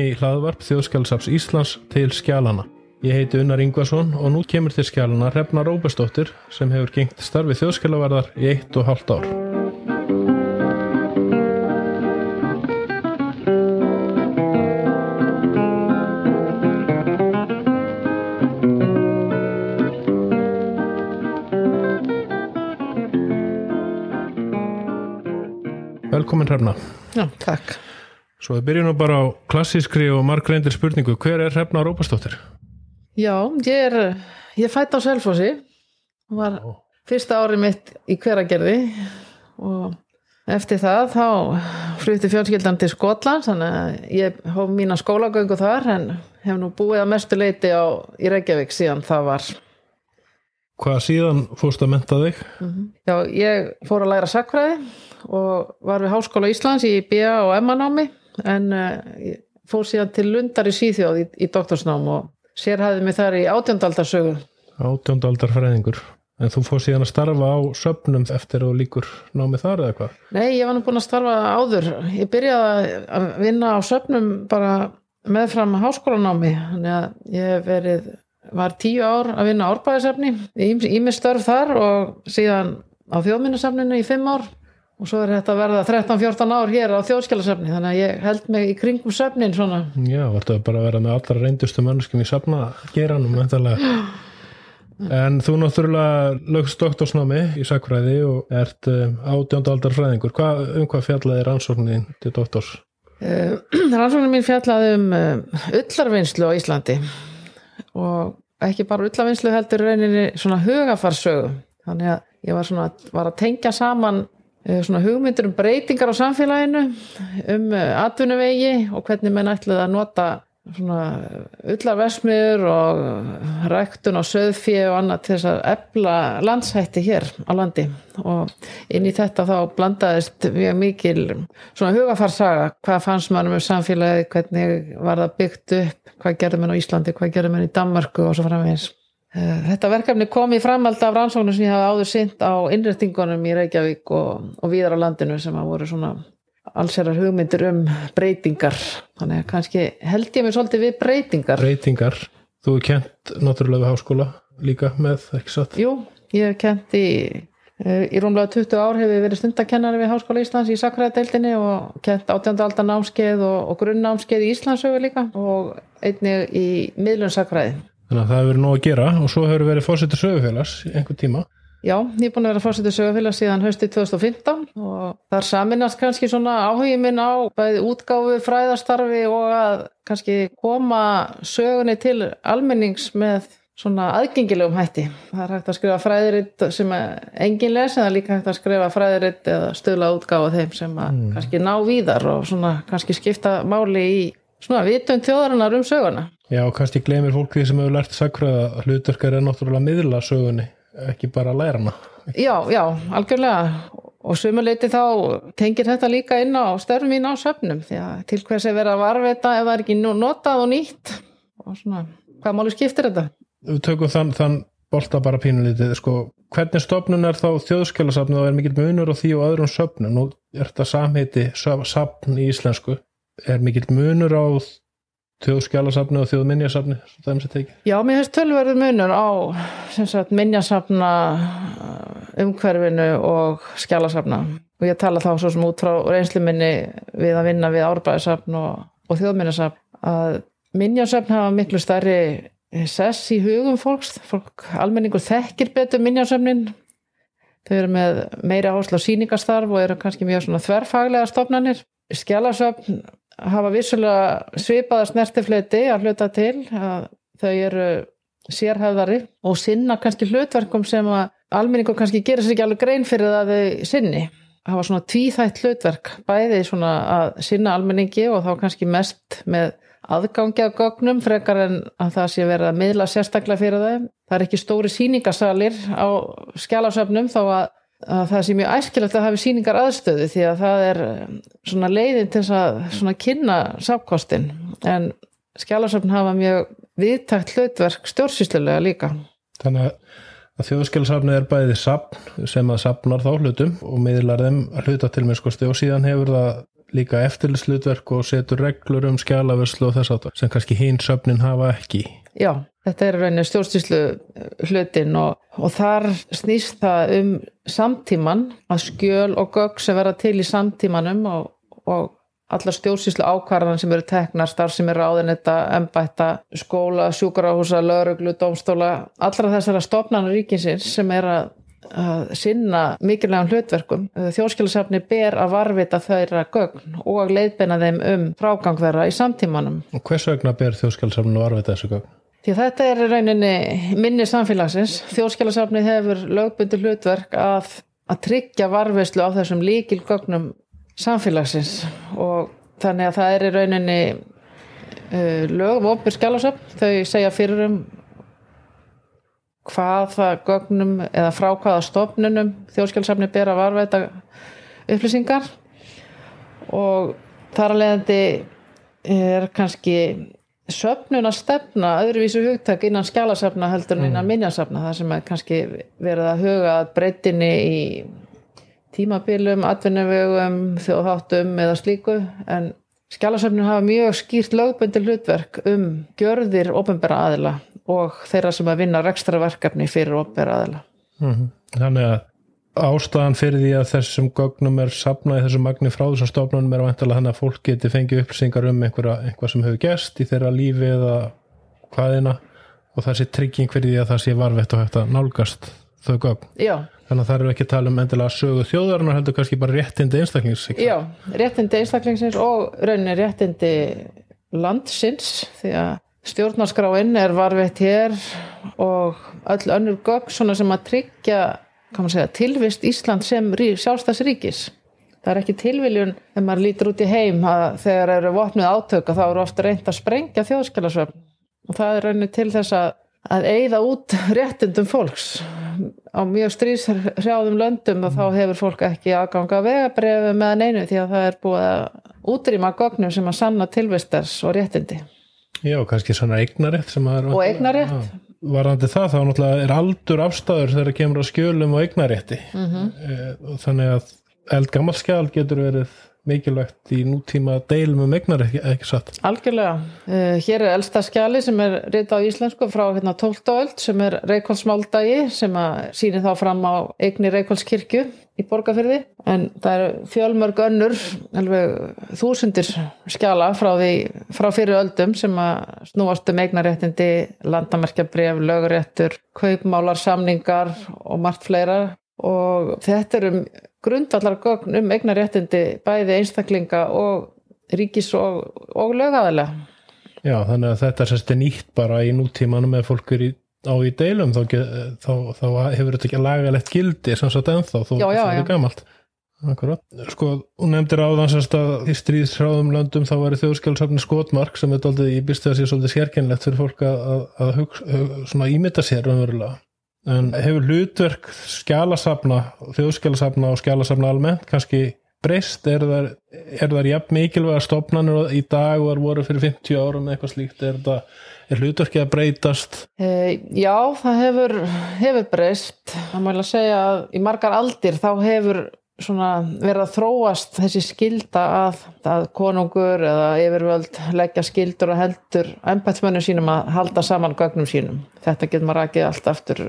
Velkomin í hlaðvarp Þjóðskjálfsaps Íslands til skjálana. Ég heiti Unnar Ingvason og nú kemur til skjálana Hrefna Róbestóttir sem hefur gengt starfi þjóðskjálavarðar í eitt og hálft ár. Velkomin Hrefna. Já, takk. Svo við byrjum nú bara á klassískri og margreindir spurningu. Hver er Hrefna Róbestóttir? Já, ég er, ég fætt á Selfossi og var Ó. fyrsta árið mitt í hveragerði og eftir það þá flutti fjölskyldan til Skotland þannig að ég hóf mína skólagöngu þar en hef nú búið að mestu leiti á, í Reykjavík síðan það var. Hvað síðan fórst að menta þig? Já, ég fór að læra sakfræði og var við Háskóla Íslands í BA og MA námi en uh, fór síðan til Lundar í Síþjóð í, í doktorsnám og sérhæði mig þar í átjöndaldarsögu. Átjóndaldar fræðingur. En þú fórst síðan að starfa á söpnum eftir og líkur námið þar eða hvað? Nei, ég var nú búin að starfa áður. Ég byrjaði að vinna á söpnum bara meðfram háskólanámi. Þannig að ég verið, var tíu ár að vinna árbæðisefni, ími störf þar og síðan á þjóðminnasefninu í fimm ár og svo er þetta að verða 13-14 ár hér á þjóðskjálasefni þannig að ég held mig í kringum söfnin svona. Já, vartu bara að vera með allra reyndustu mannskjum í safna geranum mæntalega. En þú náttúrulega lögst doktorsnámi í sakfræði og ert um, átjóndaldar fræðingur. Hva, um hvað fjallaði rannsóknin til doktors? Uh, rannsóknin mín fjallaði um uh, ullarvinnslu á Íslandi og ekki bara ullarvinnslu heldur rauninni svona hugafarsögu þannig að ég var svona var að tengja saman svona hugmyndir um breytingar á samfélaginu um uh, atvinnuvegi og hvernig menn ætlaði að nota svona ullarversmiður og ræktun á söðfí og annað til þess að efla landshætti hér á landi. Og inn í þetta þá blandaðist mjög mikil svona hugafarsaga hvað fannst mann um samfélagi, hvernig var það byggt upp, hvað gerði mann á Íslandi, hvað gerði mann í Danmarku og svo framvegis. Þetta verkefni kom í framhald af rannsóknum sem ég hafa áður sint á innrættingunum í Reykjavík og, og víðar á landinu sem að voru svona allsherrar hugmyndir um breytingar þannig að kannski held ég mér svolítið við breytingar Breytingar. Þú er kent náttúrulega við háskóla líka með, ekki satt? Jú, ég hef kent í í rúmlega 20 ár hefur ég verið stundakennari við Háskóla Íslands í sakræðadeildinni og kent 18. aldar námskeið og, og grunnnámskeið í Íslandsögu líka og einnig í miðlun sakræði Þannig að það hefur verið nóg að gera og svo hefur verið fórsetur sögufélags einhver tíma. Já, ég er búin að vera fórsetið sögufélag síðan hösti 2015 og þar saminast kannski svona áhugi minn á bæði útgáfu, fræðastarfi og að kannski koma sögunni til almennings með svona aðgengilegum hætti. Það er hægt að skrifa fræðiritt sem engin les en það er líka hægt að skrifa fræðiritt eða stöðla útgáfa þeim sem að kannski ná víðar og svona kannski skipta máli í svona vitund þjóðarinnar um söguna. Já, kannski gleymir fólk því sem hefur lært sakfræða að hlutverkar er náttúrulega miðla sögunni, ekki bara að læra hana. Já, já, algjörlega. Og sumuleiti þá tengir þetta líka inn á störfum mín á söfnum því að til hvers er verið að varveita ef það er ekki notað og nýtt? Og svona, hvað máli skiptir þetta? Við tökum þann, þann bolta bara pínulítið, sko, hvernig stofnun er þá þjóðskjálasafnið og er mikill munur og því og öðrum söfnum, nú er þetta samheiti safn í íslensku, er mikill munur á þjóðskjálasafni og þjóðminjasafni. Já, mér finnst tölverður munur á sagt, minjasafna umhverfinu og skjálasafna og ég tala þá svo sem út frá reynslu minni við að vinna við árbæðisafn og, og þjóðminjasafn að minjasafn hafa miklu stærri sess í hugum fólks. Fólk almenningur þekkir betur minjasafnin. Þau eru með meira áherslu á síningastarf og eru kannski mjög svona þverfaglega stofnanir. Skjálasafn hafa vissulega svipaða snertifleiti að hluta til að þau eru sérhæðari og sinna kannski hlutverkum sem að almenningur kannski gerir sér ekki alveg grein fyrir það þau sinni hafa svona tvíþætt hlutverk bæði svona að sinna almenningi og þá kannski mest með aðgangi að gögnum frekar en að það sé verið að miðla sérstaklega fyrir þeim. Það er ekki stóri síningasalir á skjálasöfnum þó að að það sé mjög æskilegt að hafi síningar aðstöðu því að það er svona leiðin til að svona kynna sápkostin en skjálasöfn hafa mjög viðtækt hlutverk stjórnsýslulega líka. Þannig að þjóðskjálasafnið er bæði sapn sem að sapnar þá hlutum og miðlar þeim að hluta til minnskosti og síðan hefur það líka eftirlislutverk og setur reglur um skjálaverslu og þess aftur sem kannski hinn söfnin hafa ekki. Já, þetta er rauninni stjórnstíslu hlutin og, og þar snýst það um samtíman að skjöl og gögg sem vera til í samtímanum og, og allar stjórnstíslu ákvarðan sem eru teknar starf sem eru áðinetta, embætta skóla, sjúkarahúsa, lauruglu, dómstóla allra þessara stofnana ríkinsins sem er að að sinna mikilvægum hlutverkum. Þjóðskilasafni ber að varvita þeirra gögn og leiðbeina þeim um frágangverða í samtímanum. Og hvers vegna ber þjóðskilasafni að varvita þessu gögn? Því þetta er rauninni minni samfélagsins. Þjóðskilasafni hefur lögbundu hlutverk að, að tryggja varvislu á þessum líkil gögnum samfélagsins og þannig að það er í rauninni uh, lög og opur skjálasafn. Þau segja fyrir um hvaða gögnum eða frá hvaða stofnunum þjóðskjálfsafni ber að varveita upplýsingar og þar að leiðandi er kannski söfnun að stefna öðruvísu hugtak innan skjálasafna heldur en innan mm. minjasafna það sem er kannski verið að huga breytinni í tímabilum, atvinnuvögum, þjóðháttum eða slíku en skjálasafnun hafa mjög skýrt lögbundir hlutverk um gjörðir ofinbæra aðila og þeirra sem að vinna rekstra verkefni fyrir operaðila. Mm -hmm. Þannig að ástæðan fyrir því að þessum gögnum er sapnað í þessum magni frá þessum stofnunum er vantilega þannig að fólk geti fengið upplýsingar um einhverja, einhvað sem hefur gæst í þeirra lífi eða hvaðina og það sé trygging fyrir því að það sé varvett og hægt að nálgast þau gögn. Já. Þannig að það eru ekki að tala um endilega sögu þjóðarinnar heldur kannski bara réttindi einstaklings. Já, réttindi einstaklingsins og rauninni réttindi landsins því að stjórnarskráinn er varveitt hér og öll önnur gögg svona sem að tryggja segja, tilvist Ísland sem sjálfstæðsríkis það er ekki tilviljun ef maður lítur út í heim að þegar eru vopnuð átöka þá eru ofta reynd að sprengja þjóðskilasöfn og það er raunin til þess að að eigða út réttindum fólks. Á mjög stríshrjáðum löndum og þá hefur fólk ekki aðganga vegabriðu meðan einu því að það er búið að útrýma gögnum sem að sanna tilvistars og réttindi. Já, kannski svona eignarétt sem að og eignarétt já, varandi það þá náttúrulega er aldur afstæður þegar það kemur á skjölum og eignarétti mm -hmm. þannig að eldgammal skjál getur verið mikilvægt í nútíma deilum um egnar ekki, ekki satt. Algjörlega. Uh, hér er elsta skjali sem er reyta á íslensku frá hérna 12. öld sem er Reykjólsmáldagi sem síni þá fram á eigni Reykjólskirkju í borgarfyrði en það er fjölmörg önnur alveg þúsundir skjala frá, því, frá fyrir öldum sem að snúast um eignaréttindi landamerkjabref, löguréttur kaupmálar, samningar og margt fleira og þetta er um grundvallar gögn um eignaréttindi bæði einstaklinga og ríkis og, og lögæðilega. Já, þannig að þetta er sérstu nýtt bara í nútímanum með fólk er í, á í deilum þá, þá, þá hefur þetta ekki lagalegt gildi sem sagt ennþá, þó þetta er gamalt. Akkurat. Sko, hún nefndir á þann að í stríðsráðum löndum þá var þjóðskjálfsafni skotmark sem er doldið í býstu að sé svolítið sérkennlegt fyrir fólk að, að, að svona ímynda sér umverulega en hefur hlutverk skjálasafna, þjóðskjálasafna og skjálasafna almennt kannski breyst, er það, er það jafn mikilvæga stopnarnir í dag og er voru fyrir 50 árum eitthvað slíkt, er, það, er hlutverkið að breytast? E, já, það hefur, hefur breyst, það mæla að segja að í margar aldir þá hefur verið að þróast þessi skilda að, að konungur eða yfirvöld leggja skildur og heldur ennbætsmönnum sínum að halda saman gögnum sínum. Þetta getur maður rækið allt aftur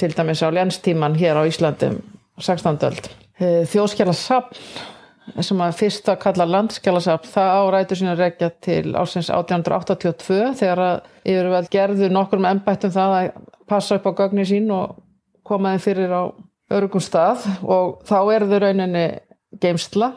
til dæmis á lénstíman hér á Íslandi 16. öld. Eh, Þjóðskjálasapn sem að fyrst að kalla landskjálasapn það árætur sína rekja til ásins 1882 þegar að yfirvöld gerðu nokkur með ennbættum það að passa upp á gögnin sín og komaði fyrir á örugum stað og þá er þau rauninni geimsla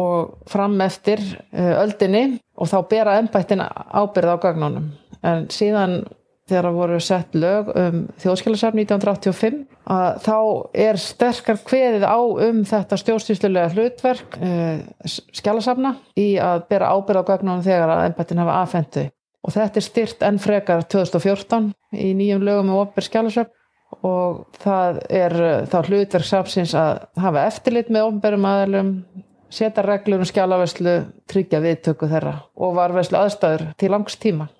og fram eftir eh, öldinni og þá bera ennbættin ábyrð á gagnónum en síðan þegar það voru sett lög um þjóðskilasafn 1985 að þá er sterkar kveðið á um þetta stjórnstýrslulega hlutverk eh, skjálasafna í að bera ábyrð á gagnónum þegar að ennbættin hafa afhendu og þetta er styrt enn frekar 2014 í nýjum lögum um ofnbyrð skjálasafn og það er þá hlutverk sapsins að hafa eftirlit með ofnbærum aðalum, setja reglur um skjálafæslu, tryggja viðtöku þeirra og varfæslu aðstæður til langs tíma.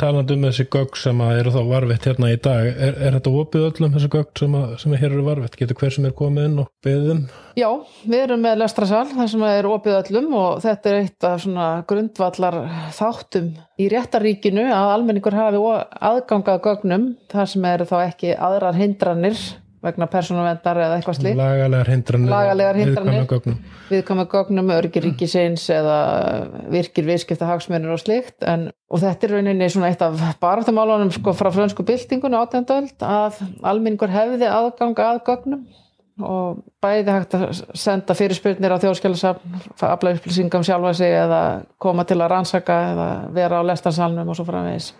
Talandi um þessi gögg sem eru þá varfitt hérna í dag er, er þetta opið öllum þessi gögg sem, að, sem að hér eru varfitt getur hver sem er komið inn og beðið um? Já, við erum með lestrasal þar sem er opið öllum og þetta er eitt af svona grundvallar þáttum í réttaríkinu að almenningur hafi aðgangað gögnum þar sem eru þá ekki aðrar hindranir vegna persónuvendar eða eitthvað slíkt. Lagalegar hindranir, Lagalegar hindranir. viðkvæmum gögnum. örgir ríkisins eða virkir viðskipta hagsmunir og slíkt. En, og þetta er rauninni svona eitt af baráttumálunum sko frá frönsku byltingun átjöndaöld að almenningur hefði aðgang að gögnum. Og bæði hægt að senda fyrirspurnir á þjóðskjálasafn afla upplýsingum sjálfa sig eða koma til að rannsaka eða vera á lestarsalnum og svo framvegis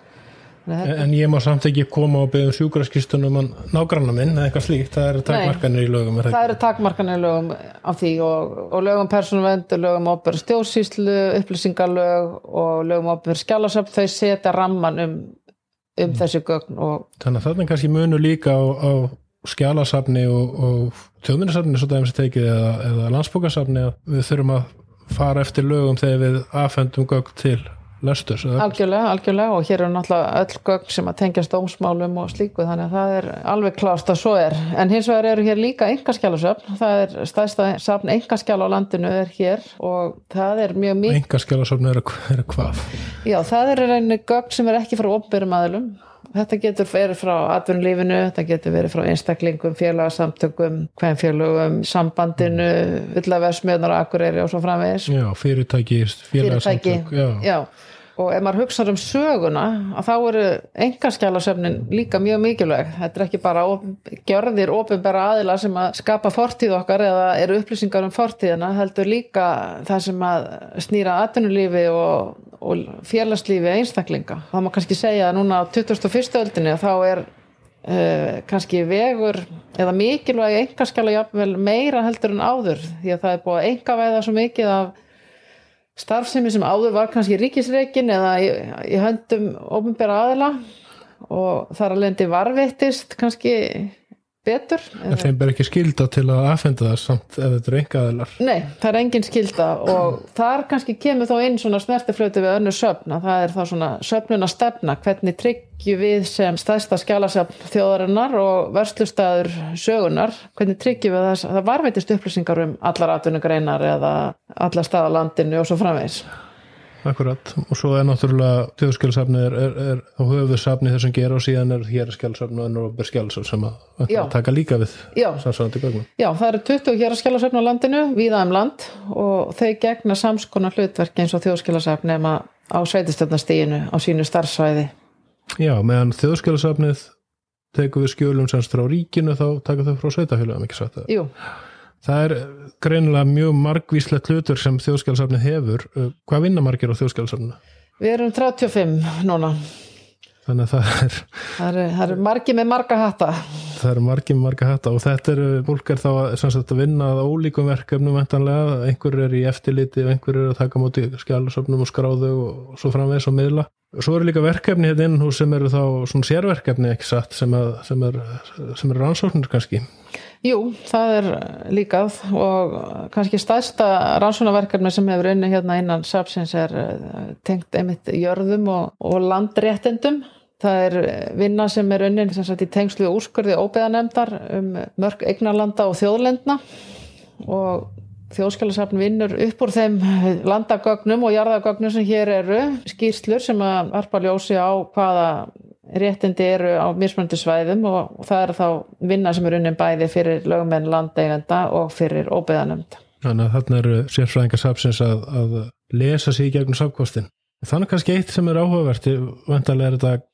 En, ég má samt ekki koma og beða um sjúkraskistunum nágranna minn eða eitthvað slíkt, það eru takmarkanir í lögum er það eru takmarkanir í lögum á því og, og lögum persónuvend lögum óper stjórnsýslu, upplýsingalög og lögum óper skjálasöfn þau setja ramman um, um þessi gögn og Þannig að þarna kannski munu líka á, á skjálasafni og, og þjóðminnarsafni eða, eða landsbókasafni að við þurfum að fara eftir lögum þegar við afhendum gögn til lesturs eða- algjörlega, algjörlega og hér eru náttúrulega öll gögn sem að tengjast dómsmálum og slíku þannig að það er alveg klást að svo er en hins vegar eru hér líka engaskjálasöfn það er stæðsta safn engaskjála á landinu er hér og það er mjög mikið Engaskjálasafni eru, eru hvað? Já, það er reyni gögn sem er ekki frá opberum aðlum. Þetta getur verið frá atvinnulífinu, þetta getur verið frá einstaklingum, félagsamtökum, hvernfélögum, sambandinu, villaversmiðnar og akureyri og svo framvegis. Já, fyrirtæki, Fyrirtæki, félagsamtök já. já. Og ef maður hugsa um söguna, þá eru engaskjálasöfnin líka mjög mikilvæg. Þetta er ekki bara gjörðir ofinbæra aðila sem að skapa fortíð okkar eða eru upplýsingar um fortíðina, heldur líka það sem að snýra atvinnulífi og, og félagslífi einstaklinga. Það má kannski segja að núna á 21. öldinni þá er uh, kannski vegur eða mikilvægi engaskjála jafnvel meira heldur en áður því að það er búið að engavæða svo mikið af starfsemi sem áður var kannski ríkisreikin eða í, í höndum ofinbæra aðila og þar að lendi varvittist kannski betur En þeim ber ekki skilda til að afhenda það samt ef þetta eru engaðilar Nei, það er engin skilda og þar kannski kemur þá inn svona snertiflötu við önnu söfna, það er þá svona söfnuna stefna, hvernig tryggjum við sem stæðsta skjálasöfn þjóðarinnar og verslustæður sögunar, hvernig tryggjum við þess að það varveitist upplýsingar um allar atvinnugreinar eða allar staðalandinu og svo framvegis. Akkurat, og svo er náttúrulega þjóðskjálsafni er, er, er á höfuð safni þessum gera og síðan er hér skjálsafni og ennur sem að að taka líka við Já. Já, það eru 20 hér að skjálasöfn á landinu, víða um land og þau gegna samskonar hlutverk eins og þjóðskjálasöfn nema á sveitistöfnastíginu á sínu starfsvæði. Já, meðan þjóðskjálsafnið tekur við skjölum semst frá ríkinu þá taka þau frá sveitafélagum ekki satt það. Er greinilega mjög margvíslegt hlutur sem þjóðskjálsafnið hefur. Uh, Hvað vinna margir á þjóðskjálsafninu? við erum 35 núna. Þannig að það er Það eru, eru margi með marga hatta. það eru margir marga hætta og þetta eru er þá að, vinna að ólíkum verkefnum ventanlega, einhver er í eftirliti og einhver er að taka á móti skjálusöfnum og skráðu og svo framvegis og miðla svo eru líka verkefni hérna inn hús sem eru þá svona sérverkefni ekki satt sem, að, sem er, sem er rannsóknir kannski Jú, það er líkað og kannski stærsta rannsónaverkefni sem hefur unni hérna innan SAPSins er eh, tengt einmitt jörðum og, og landréttendum. Það er vinna sem er unnin sem sagt í tengslu úrskurði óbeðanemdar um mörg eignarlanda og þjóðlendna og þjóðskjálasafn vinnur upp úr þeim landagögnum og jarðagögnum sem hér eru skýrslur sem að varpa ljósi á hvaða réttindi eru á mismunandi svæðum og, það er þá vinna sem er unnin bæði fyrir lögmenn landeigenda og fyrir óbeðanemnd. þannig að þarna eru sérfræðingar sapsins að, að lesa sig í gegnum sapkostin þannig kannski eitt sem er áhugavert vantarlega er þetta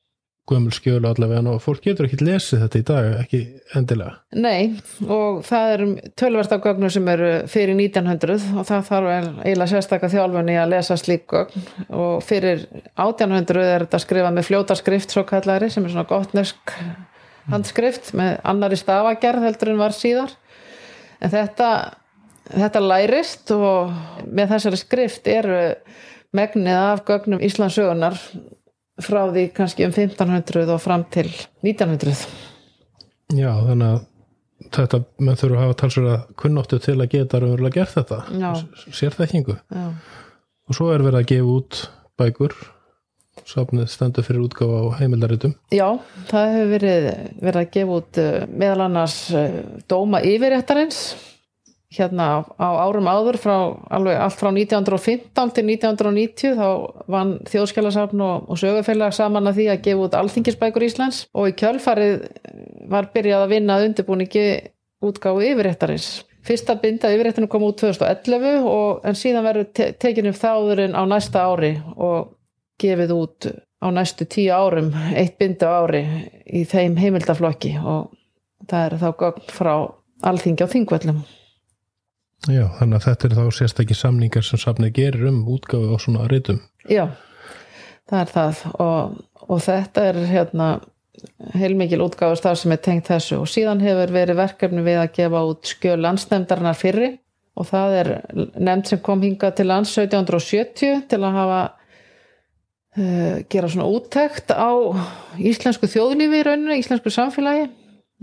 gömul skjölu allavega og fólk getur ekki lesið þetta í dag ekki endilega. Nei, og það er tölvert af gögnum sem eru fyrir 1900 og það þarf eiginlega sérstakka þjálfunni að lesa slík gögn. Og fyrir 1800 er þetta skrifað með fljótaskrift svo kallari sem er svona gottnesk handskrift með annari stafagerð heldur en var síðar. En þetta, þetta lærist og með þessari skrift eru megnið af gögnum Íslandsögunar frá því kannski um 1500 og fram til 1900 Já, þannig að þetta, menn þurfa að hafa talsverða kunnáttu til að geta raunverulega gert þetta. Já. sérþekkingu. Já. og svo er verið að gefa út bækur. Safnið stendur fyrir útgáfa á heimildaritum. Já, það hefur verið, verið að gefa út uh, meðal annars uh, dóma yfirréttarins hérna á árum áður frá alveg allt frá 1915 til 1990 þá vann þjóðskjálasafn og, og sögufélag saman að því að gefa út alþingisbækur Íslands. Og í kjölfarið var byrjað að vinna að undirbúningi útgáfu yfirréttarins. Fyrsta binda yfirréttinu kom út 2011 og, en síðan verður te tekinu þáðurinn á næsta ári og gefið út á næstu tíu árum eitt binda ári í þeim heimildaflokki. Og það er þá frá alþingi á þingvellum Já, þannig að þetta er þá sérstakki samningar sem safnið gerir um útgáfi og svona reytum. Já, það er það. Og, og þetta er hérna heilmikil útgáfust þar sem er tengt þessu. Og síðan hefur verið verkefni við að gefa út skjöl landsnefndarinnar fyrri. Og það er nefnd sem kom hinga til lands 1770 til að hafa uh, gera svona úttekt á íslensku þjóðlífi í rauninu, íslensku samfélagi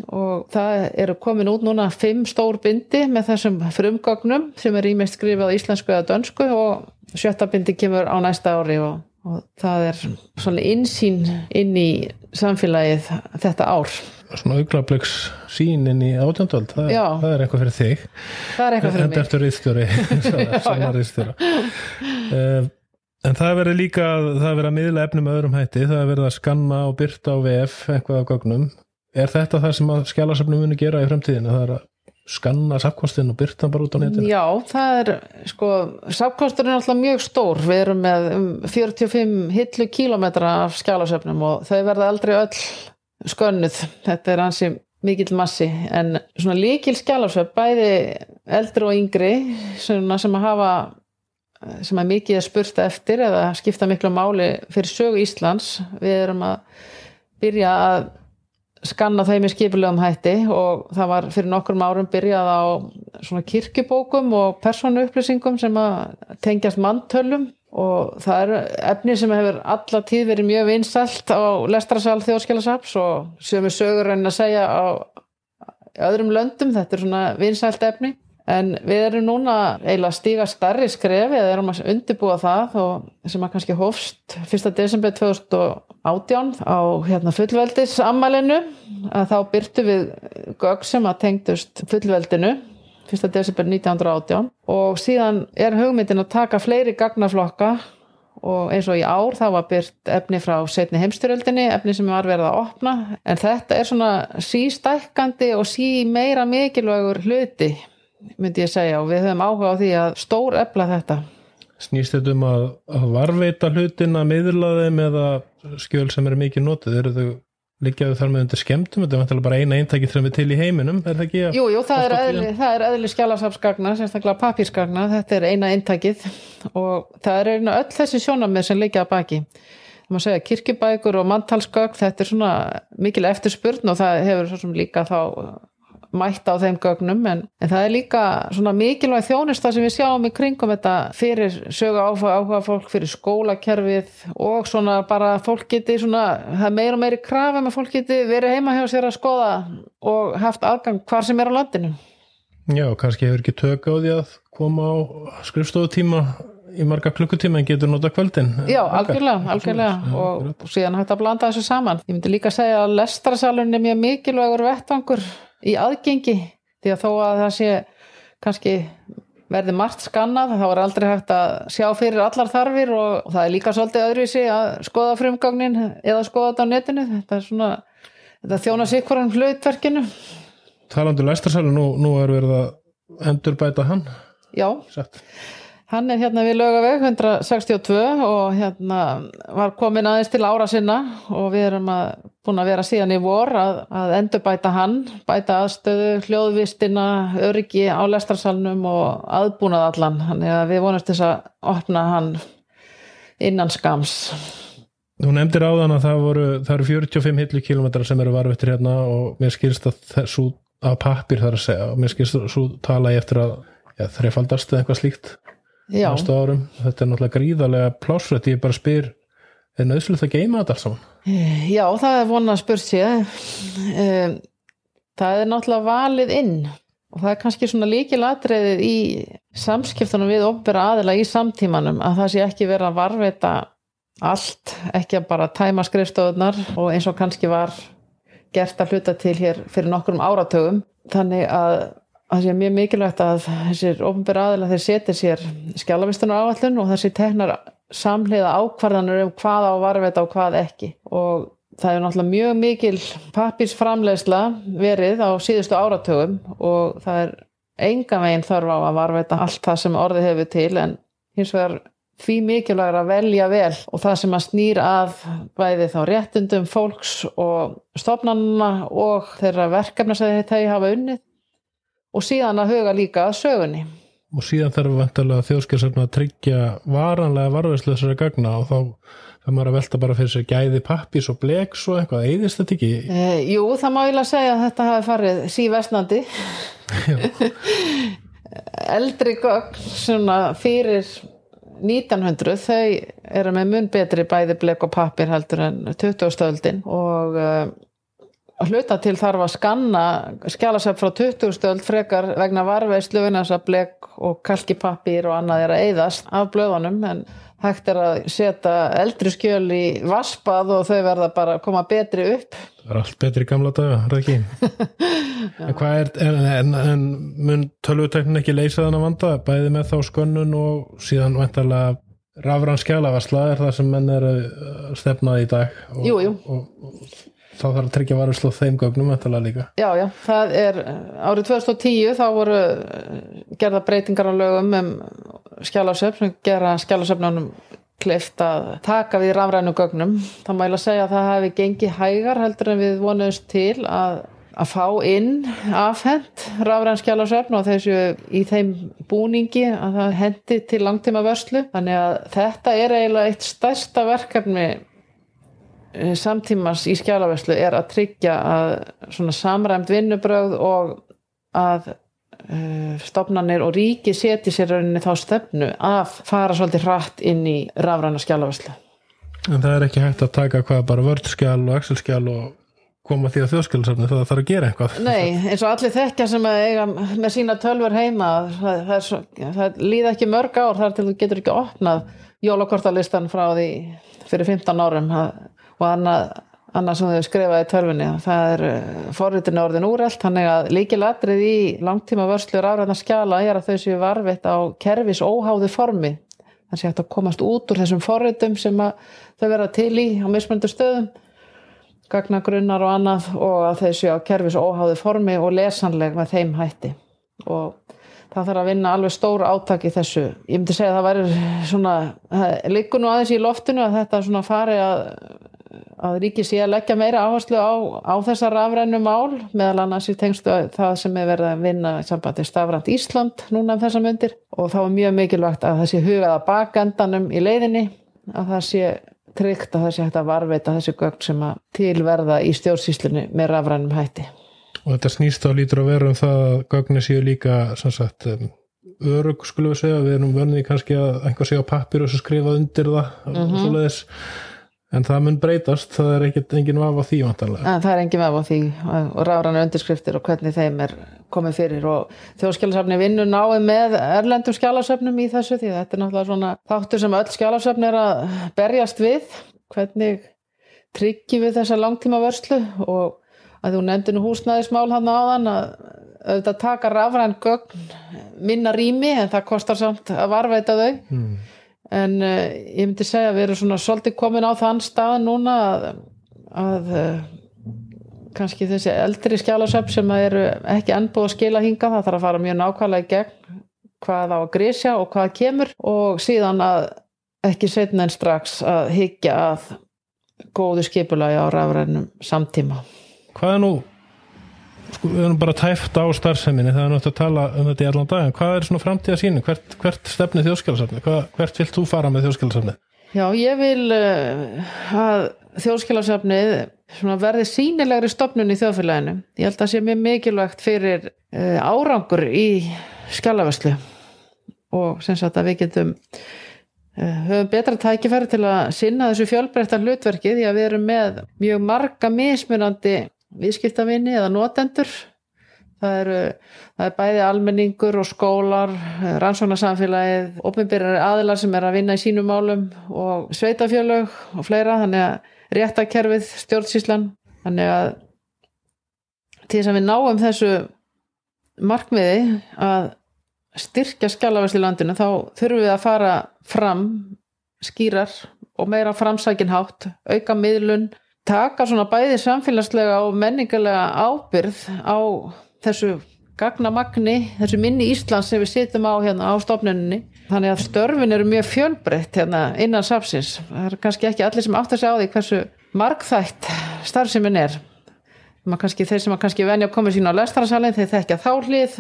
og það eru komin út núna fimm stór bindi með þessum frumgögnum sem er ímest skrifað íslensku eða dönsku og sjötta bindi kemur á næsta ári og, og það er svona insýn inn í samfélagið þetta ár. Svona auglablegs sín inn í átjöndöld það, það er eitthvað fyrir þig. Það er eitthvað fyrir en mig. eftir rýðstjóri saman rýðstjóra uh, En það verður líka það verður að miðla efnum öðrum hætti. Það verður að skanna og byrta á VF eitthvað af gögnum Er þetta það sem að skjálasafnum muni gera í fremtíðinu? Það er að skanna safkostin og byrta bara út á netinu? Já, það er sko, safkostur er alltaf mjög stór við erum með um 45 hillu kílometra af skjálasöfnum og þau verða aldrei öll skönnuð þetta er ansi mikill massi en svona líkil skjálasöf bæði eldri og yngri svona sem að hafa sem að mikið er spurt eftir eða skipta miklu máli fyrir sögu Íslands við erum að byrja að skanna þeim í skipulegum hætti og það var fyrir nokkrum árum byrjað á svona kirkjubókum og persónu upplýsingum sem að tengjast manntölum og það er efni sem hefur alla tíð verið mjög vinsælt á lestrasal þjóðskjálasaps og sem er sögur en að segja á öðrum löndum, þetta er svona vinsælt efni en við erum núna eiginlega að stíga starri skref eða erum að undirbúa það sem að kannski hófst 1. desember 2018 á hérna, fullveldis ammælinu að þá byrtu við gögg sem að tengdust fullveldinu 1. desember 1918 og síðan er hugmyndin að taka fleiri gagnaflokka og eins og í ár þá var byrt efni frá setni heimstyröldinni, efni sem var verið að opna en þetta er svona sístækkandi og sí meira mikilvægur hluti myndi ég segja og við höfum áhuga á því að stór efla þetta. Snýst þetta um að, að varveita hlutin að miðla þeim eða skjöl sem eru mikið notið, eru þau liggjaðu þar með undir skemmtum, þetta er bara eina eintæki sem við til í heiminum, er það ekki? Jú, jú, það er eðli, það er eðli skjálasafsgagna, sérstaklega papírskagna, þetta er eina eintækið. Og það er einu öll þessi sjónamið sem að baki. Það má segja kirkjubækur og manntalsgögn, þetta er svona mikil eftirspurn og það hefur svo sem líka þá mætt á þeim gögnum en, en það er líka svona mikilvæg þjónista sem við sjáum í kringum þetta fyrir sögu áhuga, áhuga fólk fyrir skólakerfið og svona bara fólk geti svona, það er meira og meiri krafa með fólk geti verið heima hjá sér að skoða og haft aðgang hvar sem er á landinu. Já, kannski hefur ekki tök á því að koma á skrifstofutíma í marga klukkutíma en getur nota kvöldin. Já, algjörlega, algjörlega og, síðan hægt að blanda þessu saman. Ég myndi líka segja að lestrasalun er mjög mikilvægur vettvangur í aðgengi því að þó að það sé kannski verði margt skannað þá er aldrei hægt að sjá fyrir allar þarfir og, það er líka svolítið öðruvísi að skoða frumgagnin eða skoða þetta á netinu. Þetta er svona, þetta þjóna sig hverjum hlutverkinu. Talandi læstarsalu, nú, nú er verið að endurbæta hann, Já, sett. Hann er hérna við lögaveg 162 og hérna var komin aðeins til ára sinna og við erum að, búin að vera síðan í vor að, að endur bæta hann, bæta aðstöðu, hljóðvistina, öryggi á lestarsalnum og aðbúnað allan. Þannig að við vonumst þess að opna hann innan skams. Þú nefndir áðan að það voru, það eru 45 hillu kilometrar sem eru varvettir hérna og mér skilst að þessu að pappir þar að segja og mér skilst að svo tala ég eftir að ja, þreifaldast eða eitthvað slíkt næstu árum. Þetta er náttúrulega gríðarlega plásrætt, ég bara spyr er nöðslega að geima þetta alls saman? já það er vona að spurt sér. Um, það er náttúrulega valið inn og það er kannski svona líkilatriðið í samskiptunum við opnbera aðila í samtímanum að það sé ekki vera að varveita allt, ekki að bara tæma skrifstofunar og eins og kannski var gert að hluta til hér fyrir nokkrum áratögum þannig að það sé mjög mikilvægt að þessir ofnbæra aðeila þeir setja sér skjálavistunar áallun og þessi teknar samhliða ákvarðanur um hvað á varveita og hvað ekki. Og það er náttúrulega mjög mikil pappirsframlegsla verið á síðustu áratögum og það er enga veginn þarf á að varveita allt það sem orðið hefur til en hins vegar því mikilvægur að velja vel og það sem að snýr að bæði þá réttundum fólks og stofnanna og þeirra verkefna sem þeir hafa unnið og síðan að huga líka að sögunni. Og síðan þarf vantilega þjóðskjálfsarna að tryggja varanlega varveislu þessari gagna og þá það maður að velta bara fyrir sig gæði pappis og bleks og eitthvað, eðist þetta ekki? E, jú, það má ég lega segja að þetta hafi farið sívestnandi eldri gögn svona fyrir 1900 þau eru með mun betri bæði blek og pappir heldur en 20. stöldin og uh, hluta til þarf að skanna skjálasöf frá 20. stöld frekar vegna varveislu blek og kalkipappir og annað er að eyðast af blöðunum en hægt er að setja eldri skjöl í vaspað og þau verða bara að koma betri upp Það er allt betri gamla daga, er það ekki? en hvað er, en, en, en mun tölvuteknin ekki leysa þannig að vanda, bæði með þá skönnun og síðan vantarlega rafran skjálavarsla er það sem menn er að stefna í dag og, jú, jú. og, og þá þarf að tryggja varuslu á þeim gögnum vantarlega líka. Já, já, það er árið 2010 þá voru gerða breytingar á lögum um skjálasöfn, gera skjálasöfnunum kleift að taka við rafrænu gögnum. Það mæla að segja að það hefði gengið hægar heldur en við vonuðumst til að, að fá inn afhend rafræn skjálasöfn og þessu í þeim búningi að það hendi til langtíma vörslu. Þannig að þetta er eiginlega eitt stærsta verkefni samtímas í skjálavörslu er að tryggja að svona samræmt vinnubröð og að uh, stopnarnir og ríki seti sér rauninni þá stefnu að fara svolítið hratt inn í rafræna skjálavörslu. En það er ekki hægt að taka hvað bara vördskjál og axelskjál og koma því að þjóðskjálasafni það þarf að gera eitthvað. Nei, eins og allir þekkja sem að eiga með sína tölver heima það, það, svo, það líða ekki mörg ár þar til þú getur ekki opnað jólakortalistan frá því fyrir 15 árum og annað, annað sem þau skrifaði í tölvinni það er forritinu orðin úrelt þannig að líkilatrið í langtíma vörslu rafræðna skjala er að þau séu varfitt á kervis óháðu formi þannig að þetta komast út úr þessum forritum sem þau verða til í á mismöndu stöðum gagnagrunnar og annað og að þau séu á kervis óháðu formi og lesanleg með þeim hætti. Og það þarf að vinna alveg stór átak í þessu. Ég myndi segja að það væri svona líku nú aðeins í loftinu að þetta svona fari að að ríki sé að leggja meira áherslu á, á þessa rafrænu mál meðal annars í tengstu það sem er verið að vinna í sambandi stafrænt Ísland núna um þessa myndir og þá er mjög mikilvægt að það sé hugað að bakendanum í leiðinni að það sé tryggt að það sé hægt að varveita þessi gögn sem að tilverða í stjórnsýslunni með rafrænum hætti. Og þetta snýst á lítur að vera um það að gögni séu líka sagt, um, örug skulum við segja, við erum vönnið kannski að einhver á pappir og svo skrifa undir það mm -hmm. og svoleiðis En það mun breytast, það er ekkert engin vaf á því vantarlega. Það er engin vaf á því og ráðrannu undirskriftir og hvernig þeim er komið fyrir og þjóðskjálasöfni vinnur náðu með erlendum skjálasöfnum í þessu því þetta er náttúrulega svona þáttur sem öll skjálasöfni er að berjast við, hvernig tryggjum við þessa langtíma vörslu og að þú nefndi nú húsnæðismál hann áðan að auðvitað taka rafræn gögn minna rými en það kostar samt að varveita þau. Hmm en uh, ég myndi segja að við erum svona svolítið komin á þann stað núna að, að uh, kannski þessi eldri skjálasöp sem eru ekki ennbúið að skila hinga það þarf að fara mjög nákvæmlega í gegn hvað á að grísja og hvað kemur. Og síðan að ekki setna en strax að higgja að góðu skipulagi á rafrænum samtíma. Hvað er nú sko, við erum bara tæft á starfseminni það er náttúrulega að tala um þetta í allan dag en hvað er svona framtíða síni, hvert, hvert stefni þjóðskjálasafni, hvert vilt þú fara með þjóðskjálasafni? Já, ég vil uh, að þjóðskjálasafnið verði sínilegri stopnun í þjóðfélaginu. Ég held að það sé mjög mikilvægt fyrir uh, árangur í skjálavöslu og sem sagt að við getum uh, höfum betra tækifæri til að sinna þessu fjölbreytta hlutverki því að við erum með mjög marga mismunandi viðskiptavinni eða notendur. Það eru það er bæði almenningur og skólar rannsóknarsamfélagið opinbyrjar aðilar sem er að vinna í sínum málum og sveitafjölög og fleira. Þannig að réttakerfið stjórnsíslan þannig að til þess að við náum þessu markmiði að styrkja skjálavæsli landinu þá þurfum við að fara fram skýrar og meira framsækinhátt, auka miðlun taka svona bæði samfélagslega og menningarlega ábyrð á þessu gagnamagni, þessu minni Íslands sem við sittum á hérna á stofnunni þannig að störfin eru mjög fjölbreytt hérna innan sapsins það er kannski ekki allir sem átt að segja á því hversu markþætt starfseminn er. Kannski, þeir sem kannski venja að koma sín á lestarsalinn þeir þekkja þálið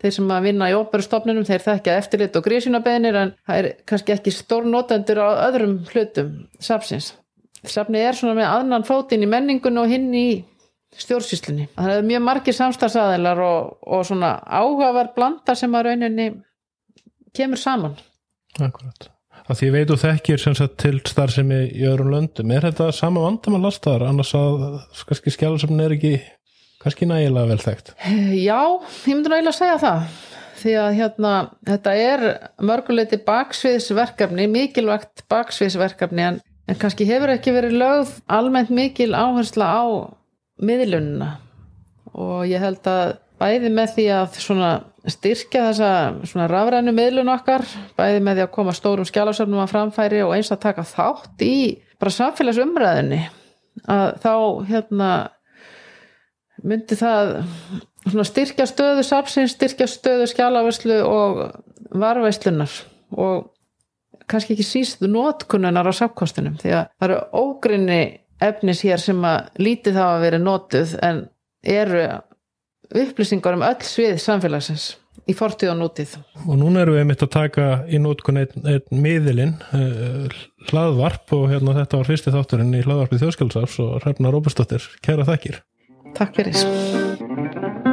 þeir sem að vinna í óperustofnunum þeir þekkja eftirlit og grísinabeðinir en það er kannski ekki stór notendur á öðrum hlutum sapsins sapni er svona með aðnan fótinn í menningun og hinn í stjórnsýslunni. Það er mjög margir samstagsæðilar og, og svona áhugaverð blanda sem að rauninni kemur saman. Akkurat. Það því veitu þekkir til starfsemi í öðrum löndum. Er þetta sama vandam að lasta þar? Annars að kannski skjálusöfn er ekki kannski nægilega vel þekkt. Já, ég myndi nægilega að segja það. Því að hérna, þetta er mörguleiti baksviðsverkefni, mikilvægt baksviðsverkefni en, en kannski hefur ekki verið lögð almennt mikil áhersla á miðlununa og ég held að bæði með því að styrkja þessa rafrænu miðlun okkar, bæði með því að koma stórum skjálasöfnum að framfæri og eins að taka þátt í bara samfélagsumræðinni að þá hérna myndi það styrkja stöðu sapsins, styrkja stöðu skjálaverslu og varveislunar og kannski ekki síst notkunnunar á sapkostunum því að það eru ógrinni efnis hér sem að lítið það að vera notuð en eru upplýsingar um öll svið samfélagsins í fortíð og nútið. Og núna erum við mitt að taka í nótkun einn ein miðilinn uh, hlaðvarp og hérna þetta var fyrsti þátturinn í hlaðvarpið þjóðskjálfsafs og Hrefna Róbustóttir, kæra þakkir. Takk fyrir.